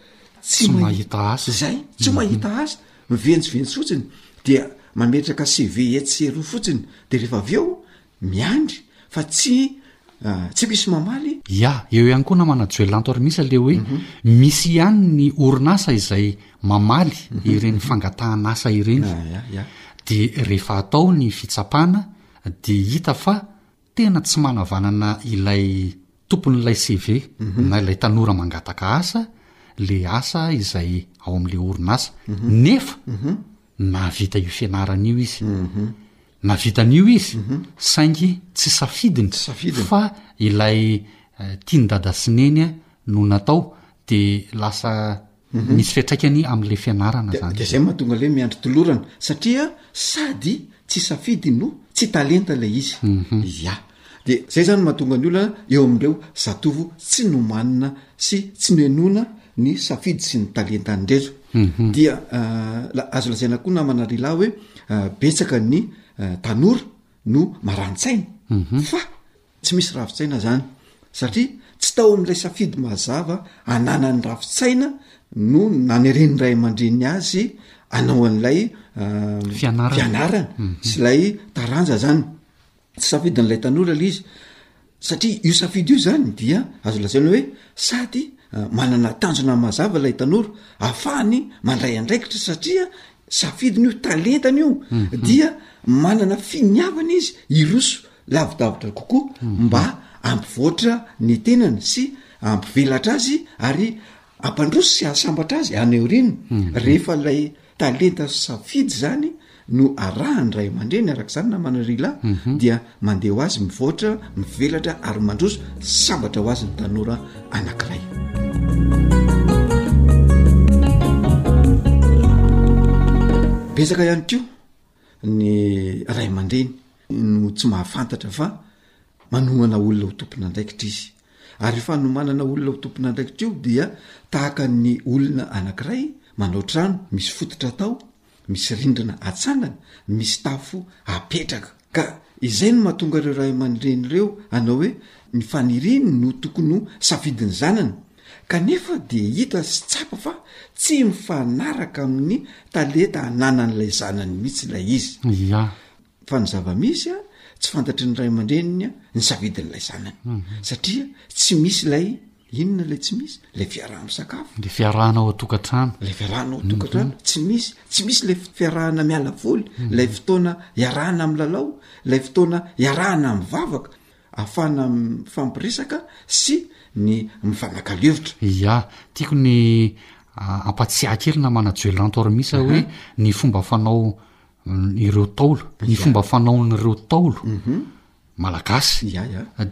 tsy mahita azy zay tsy mhm. mahita azy mivenjivenjy fotsiny dia mametraka cv etsy sy eroa fotsiny de rehefa avy eo miandry fa tsy Ah, tsy misy mamaly? Ya, eo ihany koa namana Joelanto ary misy ilay hoe mhm. misy ihany ny orinasa izay mamaly mhm. ireny fangatahana asa ireny. Ah, dia rehefa atao ny fitsapana dia hita fa tena tsy manavanana ilay tompon'ilay CV mhm. na ilay tanora mangataka asa le asa izay ao amin'la orinasa. Nefa nahavita io fianarana io izy. Nahavita an'io izy, saingy tsy safidiny, fa ilay tian'i dada sy neny no natao, dia lasa misy fiatraikany amin'ilay fianarana izany. Dia izay no mahatonga ilay hoe miandry tolorana, satria sady tsy safidy no tsy talenta ilay izy. Ia. Dia izay izany no mahatonga ny olana eo amin'ireo zatovo tsy nomanina sy tsy nohenoina ny safidy sy ny talentany ireto. Mhm. Dia ah, azo lazaina koa namana Rila hoe ah, betsaka ny ah, tanora no marani-tsaina mhm. fa tsy misy ravin-tsaina zany satria tsy tao amin'ilay safidy mazava ananan'ny ravin-tsaina no naneren'ny ray aman-dreny azy anao an'ilay ah, fianarana mhm. sy ilay taranja zany. Tsy safidin'ilay tanora ilay izy satria io safidy io zany dia azo lazaina hoe sady ah, manana tanjona mazava ilay tanora afahany mandray andraikitra satria safidiny io talentany io mhm. dia manana finiavana izy iroso lavidavitra kokoa mhm. mba ampivoatra ny tenany sy ampivelatra azy ary ampandroso sy ahasambatra azy any aoriana rehefa ilay talenta sy safidy zany no arahany ray aman-dreny araka izany namana ry lahy dia mandeha ho azy mivoatra mivelatra ary mandroso sambatra ho azy ny tanora anankiray betsaka ihany koa ny ray aman-dreny no tsy mahafantatra fa manohana olona ho tompon'andraikitra izy Ary io fanomanana olona ho tompon'andraikitra io dia tahaka ny olona anankiray manao trano misy fototra atao, misy rindrina atsangana, misy tafo apetraka. Ka izay no mahatonga ireo ray aman-dreny ireo hanao hoe ny faniriany no tokony ho safidin'ny zanany, kanefa dia hita sy tsapa fa tsy mifanaraka amin'ny talenta ananan'ilay zanany mihitsy ilay izy. Ia. fa ny zava-misy a tsy fantatry ny ray aman-dreniny a ny safidin'ilay zanany satria tsy misy ilay inona ilay tsy misy lay fiarahana misakafo le fiarahana ao a-tokantrano lay fiarahana ao a-tokantrano tsy misy tsy misy lay fiarahana miala voly lay fotoana iarahana amin'ny lalao lay fotoana iarahana amin'ny vavaka afana mifampiresaka sy ny mifanakalo hevitra ia tiako ny ampatsiahy kely na manajoelanto ary misa hoe ny fomba fanao ireo taolo ny fomba fanaon'ireo taolo mhm. malagasy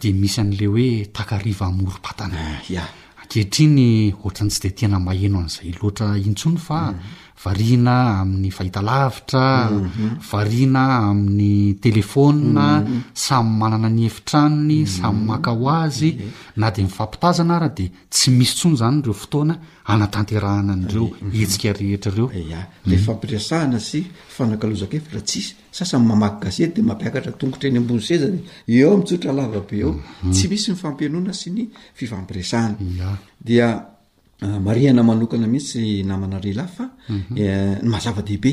de misy an'le hoe takariva amorom-patana ah, ya akehitriny ohatrany tsy de tena maheno an'izay loatra intsony fa mhm. variana amin'ny fahita lavitra mhm. variana amin'ny telefona samy manana ny efitranony samy maka ho azy na de mifampitazana ara de tsy misy tsony zany reo fotoana hanatanterahana an'ireo hetsika rehetra ireo. Ia, ilay fampiresahana sy fifanakalozan-kevitra tsy hisy. Sasany mamaky gazety dia mampiakatra tongotra eny ambony seza dia eo aho mitsotra lava be eo. Tsy misy ny fampihainoana sy ny fifampiresahana. Ia. Dia marihana manokana mihitsy namana Rila fa ny maha-zava-dehibe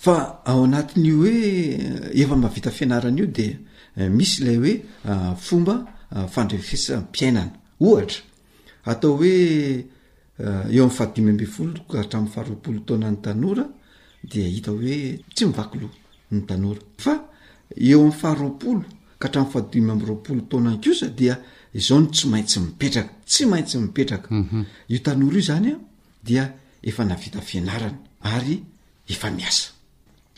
Fa ao anatin'io hoe efa mavita fianarana io dia eh, misy ilay hoe ah, fomba ah, fandrefesam-piainana. Ohatra, atao hoe eh, eo amin'ny fahadimy amby folo ka hatramin'ny faharoapolo taonan'ny tanora dia hita hoe tsy mivaky loha ny tanora. Fa eo amin'ny faharoapolo ka hatramin'ny fahadimy amby roapolo taonany kosa dia izao no tsy maintsy mipetraka, tsy maintsy mipetraka. Mhm. Io tanora io zany a, dia efa navita fianarana ary efa miasa.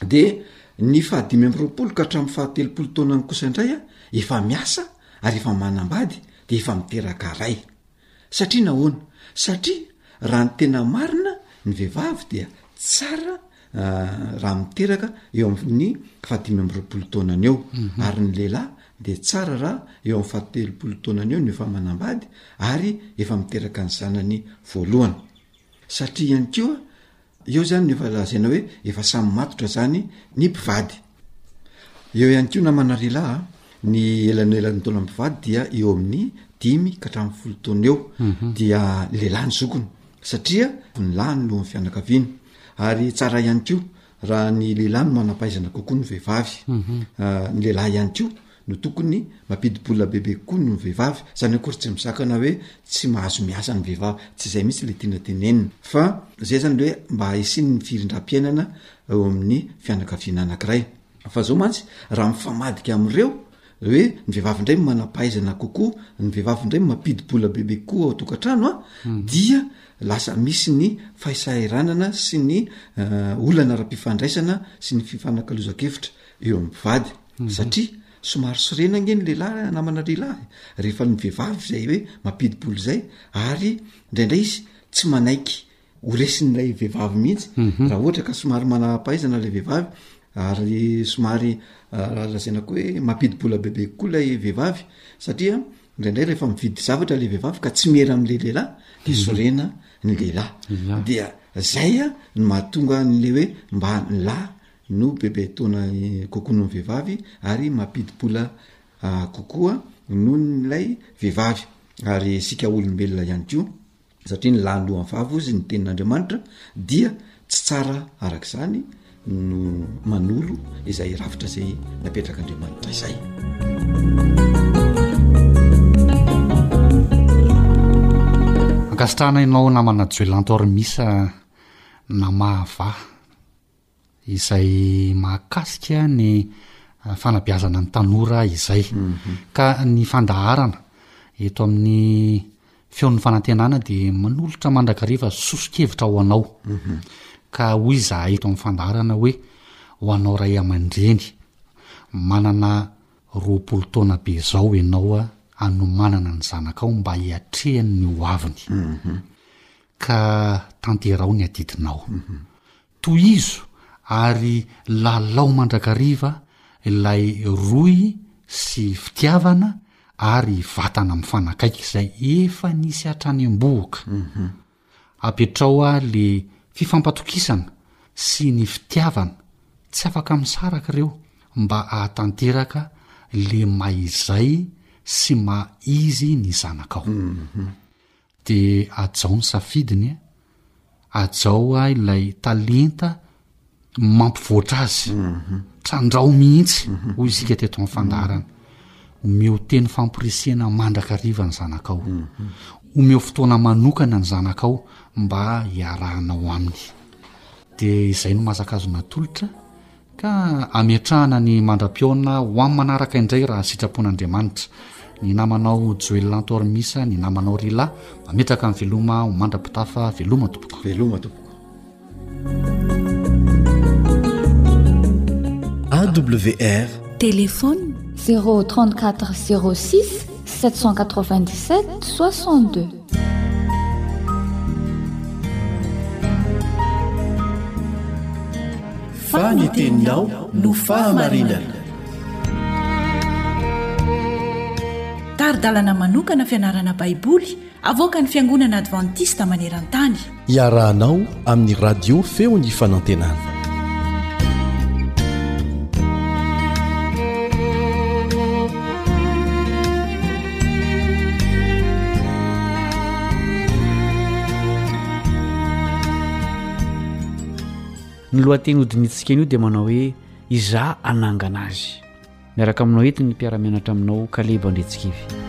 Dia ny fahadimy amby roapolo ka hatramin'ny fahatelopolo taonany kosa indray efa miasa ary efa manambady dia efa miteraka ray. Satria nahoana? Satria raha ny tena marina ny vehivavy dia tsara raha miteraka eo amin'ny fahadimy amby roapolo taonany eo mhm. ary ny lehilahy dia tsara raha eo amin'ny fahatelopolo taonany eo ny efa manambady ary efa miteraka ny zanany voalohany satria ihany koa eo zany ny efa lazaina hoe efa samy matotra zany ny mpivady Eo ihany koa namana ry lahy a! ny elanelan'ny taona mpivady dia eo amin'ny dimy ka hatramin'ny folo taona eo dia ny lehilahy ny zokiny satria ny lahy no lohan'ny fianakaviana ary tsara ihany koa raha ny lehilahy no manam-pahaizana kokoa ny vehivavy ny lehilahy ihany koa no tokony mampidi-bola bebe kokoa noho ny vehivavy, zany akory tsy misakana hoe tsy mahazo miasa ny vehivavy, tsy izay mihitsy le tiana tenenina, fa zay zany hoe mba hisiany ny firindram-piainana eo amin'ny fianakaviana anakiray, fa zao mantsy raha mifamadika amin'ireo hoe ny vehivavy indray manam-pahaizana kokoa, ny vehivavy indray mampidi-bola bebe kokoa ao an-tokantrano an, dia lasa misy ny fahisahiranana sy ny olana ara-pifandraisana sy ny fifanakalozan-kevitra eo amin'ny mpivady. satria somary sorena nge ny lehilahy namana lehilahy rehefa ny vehivavy zay hoe mampidi-bolo zay ary indraindray izy tsy manaiky ho resin'ilay vehivavy mihitsy mhm. raha ohatra ka somary manapahaizana ilay vehivavy ary somary ah, lazaina koa hoe mampidi-bola bebe kokoa ilay vehivavy satria indraindray rehefa mividy zavatra le vehivavy ka tsy miera am'le lehilahy de mhm. sorena ny lehilahy dia zay a no mahatonga an'le hoe mba ny lahy no bebe taona kokoa noho ny vehivavy ary mampidi-bola kokoa noho ilay vehivavy. Ary isika olombelona ihany koa, satria ny lahy lohan'ny vavy hozy ny tenin'Andriamanitra, dia tsy tsara araka izany no manolo izay rafitra izay napetrak'Andriamanitra izay. Ankasitrahana ianao namana Joelantor Misa namaha vaha. izay mahakasika ny fanabeazana ny tanora izay ka ny fandaharana eto amin'ny feon'ny fanantenana dia manolotra mandrakariva soso-kevitra ho anao ka hoy izahay eto amin'ny fandaharana hoe ho anao ray aman-dreny manana roapolo taona be izao ianao a hanomanana ny zanakao mba hiatrehany ny ho aviny ka tanterao ny adidinao Tohizo ary lalao mandrakariva ilay rohy sy fitiavana ary vatana mifanakaiky izay efa nisy hatrany am-bohoka. Apetrao aho le fifampatokisana sy ny fitiavana tsy afaka misaraka ireo mba ahatanteraka le maha izay sy maha izy ny zanakao. De ajao ny safidiny e! Ajao a ilay talenta mampivoatra azy, trandraho mihitsy hoy isika teto amin'ny fandaharana. Omeo teny famporisihana mandrakariva ny zanakao. Omeo fotoana manokana ny zanakao mba hiarahanao aminy. De izay no mazaka azo natolotra. ka hametrahana ny mandra-pihaonana ho amin'ny manaraka indray raha ny sitrapon'Andriamanitra. Ny namanao Joelanto Hormisa, ny namanao Rila, mametraka ny veloma ho mandra-pitafa, veloma tompoko. Veloma tompoko. AWR Téléphone 034 06 797 62 fa ny teninao no fahamarinana tari-dalana manokana fianarana baiboly avoaka ny fiangonana advantista maneran-tany Iarahanao amin'ny radio feo ny fanantenana. ny lohateny hodinitsika anio dia manao hoe izaho hanangana azy Miaraka aminao eto ny mpiara-mianatra aminao Kalebo Andriantsikivy.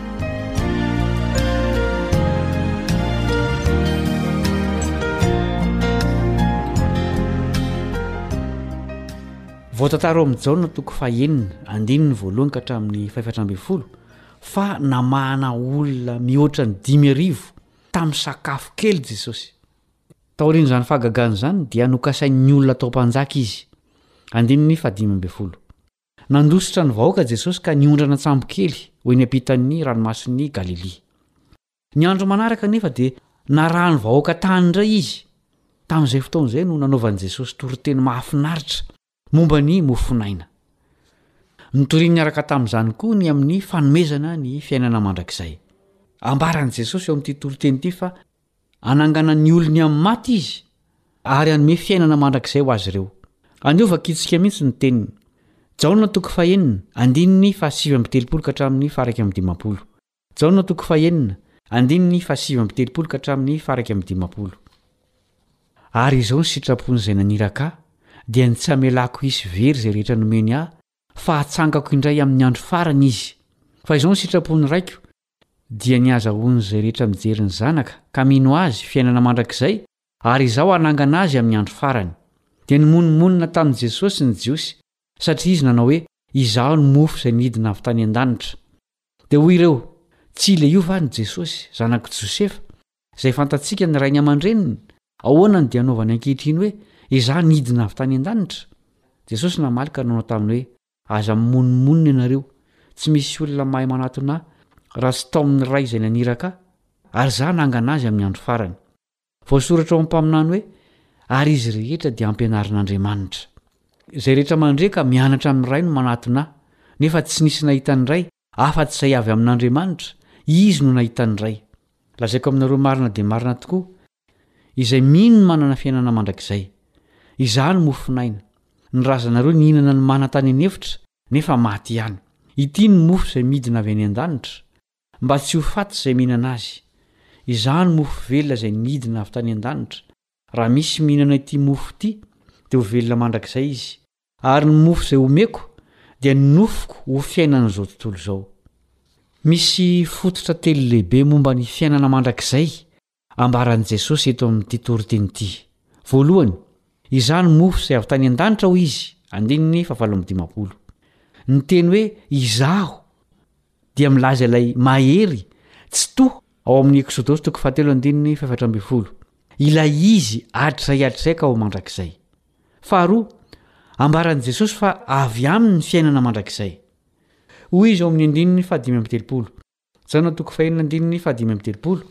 Voatantara ao amin'ny Jaona toko fahenina andininy voalohany ka hatramin'ny fahefatra ambin'ny folo fa namahana olona mihoatra ny dimy arivo tamin'ny sakafo kely Jesosy. Taorian'izany fahagagana izany dia nokasain'ny olona atao mpanjaka izy. Andininy fahadimy ambin'ny folo. Nandositra ny vahoaka Jesosy ka niondrana an-tsambokely ho eny ampitan'ny Ranomasin'i Galilia. Ny andro manaraka anefa dia narahan'ny vahoaka tany indray izy. Tamin'izay fotoana izay no nanaovan'i Jesosy toriteny mahafinaritra momba ny mofonaina. Notoriny niaraka tamin'izany koa ny amin'ny fanomezana ny fiainana mandrakizay. Ambaran'i Jesosy eo amin'ity toriteny ity fa Hanangana ny olony amin'ny maty Izy, ary hanome fiainana mandrakizay ho azy ireo. Haneho vakitsika mihitsy ny teniny. Jaona toko fahenina, andininy fahasivy amby telopolo ka hatramin'ny faharaika amby dimampolo. Jaona toko fahenina, andininy fahasivy amby telopolo ka hatramin'ny faharaika amby dimampolo. Ary izao ny sitrapon'izay naniraka ahy, dia ny tsy hamelako hisy very izay rehetra nomeny ahy, fa hatsangako indray amin'ny andro farany izy. Fa izao ny sitrapon'ny Raiko, Dia ny azahoan'izay rehetra mijery ny Zanaka, ka mino Azy, fiainana mandrakizay, ary Izaho hanangana azy amin'ny andro farany. Dia nimonomonona tamin'i Jesosy ny Jiosy, satria Izy nanao hoe, Izaho no mofo izay nidina avy tany an-danitra. Dia hoy ireo, Tsy ilay io va ny Jesosy, zanak'i Josefa, izay fantatsika ny rainy aman-dreniny? Ahoana no dia anaovany ankehitriny hoe, Izaho nidina avy tany an-danitra? Jesosy namaly ka nanao taminy hoe, Aza mimonomonona ianareo, tsy misy olona mahay manatona ahy raha tsy tao amin'ny Ray izay naniraka ahy, ary izaho hanangana azy amin'ny andro farany. Voasoratra ao amin'ny mpaminany hoe, Ary izy rehetra dia ampianarin'Andriamanitra. Izay rehetra mandre ka mianatra amin'ny Ray no manatona ahy, nefa tsy nisy nahita ny Ray, Afa-tsy izay avy amin'Andriamanitra, Izy no nahitany Ray. Lazaiko aminareo marina dia marina tokoa, izay mino no manana fiainana mandrakizay. Izaho no mofon'aina. Ny razanareo nihinana ny mana tany an'efitra, nefa maty ihany. Ity no mofo izay midina avy any an-danitra, mba tsy ho faty izay mihinana azy. Izaho no mofo velona izay nidina avy tany an-danitra. Raha misy mihinana ity mofo ity, dia ho velona mandrakizay izy, Ary ny mofo izay homeko dia ny nofoko ho fiainan'izao tontolo izao. Misy fototra telo lehibe momba ny fiainana mandrakizay ambaran'i Jesosy eto amin'ity toriteny ity. Voalohany, Izaho no mofo izay avy tany an-danitra, hoy izy, andininy fahavalo amby dimampolo. Ny teny hoe Izaho dia milaza ilay Mahery Tsitoha ao amin'ny Eksodosy toko fahatelo andininy fahefatra ambin'ny folo, ilay Izy hatrizay hatrizay ka ho mandrakizay. Faharoa, ambaran'i Jesosy fa avy aminy ny fiainana mandrakizay. Hoy izy ao amin'ny andininy fahadimy amby telopolo, Jaona toko fahenina andininy fahadimy amby telopolo,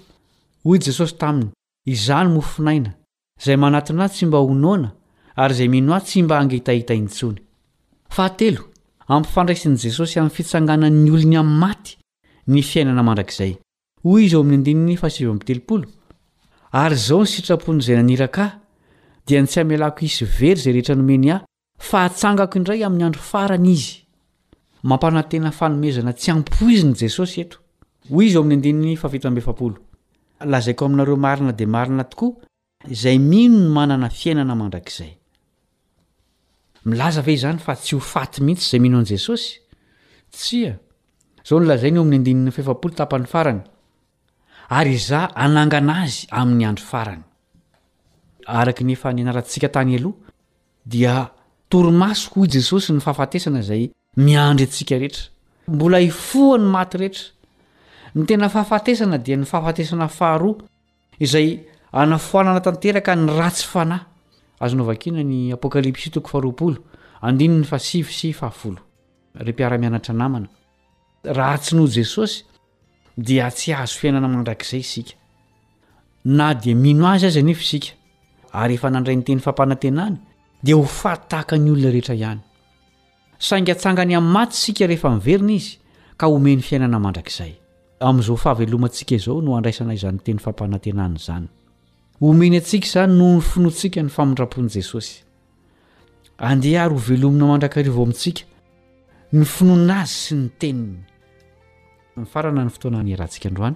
Hoy Jesosy taminy, Izaho no mofon'aina, izay manatona ahy tsy mba ho noana, ary izay mino ahy tsy mba hangitahita intsony. Fahatelo, ampifandraisin'i Jesosy amin'ny fitsanganan'ny olony amin'ny maty ny fiainana mandrakizay. Hoy izy ao amin'ny andininy fahasivy amby telopolo, Ary izao ny sitrapon'izay naniraka ahy, dia ny tsy hamelako hisy very izay rehetra nomeny ahy, fa hatsangako indray amin'ny andro farany izy. Mampanantena fanomezana tsy ampoizina i Jesosy eto. Hoy izy ao amin'ny andininy fahafito amby efapolo, Lazaiko aminareo marina dia marina tokoa, izay mino ny manana fiainana mandrakizay. Milaza ve izany fa tsy ho faty mihitsy izay mino an'i Jesosy? Tsia. Izao no lazainy eo amin'ny andininy fahefapolo tapany farany, Ary Izaho hanangana azy amin'ny andro farany. Araka ny efa nianarantsika tany aloha, dia torimaso hoy Jesosy ny fahafatesana izay miandry antsika rehetra. Mbola hifoha ny maty rehetra. Ny tena fahafatesana dia ny fahafatesana faharoa. izay anafoanana tanteraka ny ratsy fanahy. Azonao vakiana ny Apokalypsy toko faharoapolo, andininy fahasivy sy fahafolo. Ry mpiara-mianatra namana, raha tsy noho Jesosy dia tsy hahazo fiainana mandrakizay isika. Na dia mino Azy aza anefa isika ary efa nandray ny teny fampanantenany dia ho faty tahaka ny olona rehetra ihany. Saingy hatsangany amin'ny maty isika rehefa miverina izy ka homeny fiainana mandrakizay. Amin'izao fahavelomantsika izao no handraisana izany teny fampanantenana izany. Homeny antsika izany noho ny finoantsika ny famindram-pon'i Jesosy. Andeha ary hovelomina mandrakariva ao amintsika ny finoana azy sy ny teniny. Mifarana ny fotoana niarahantsika androany.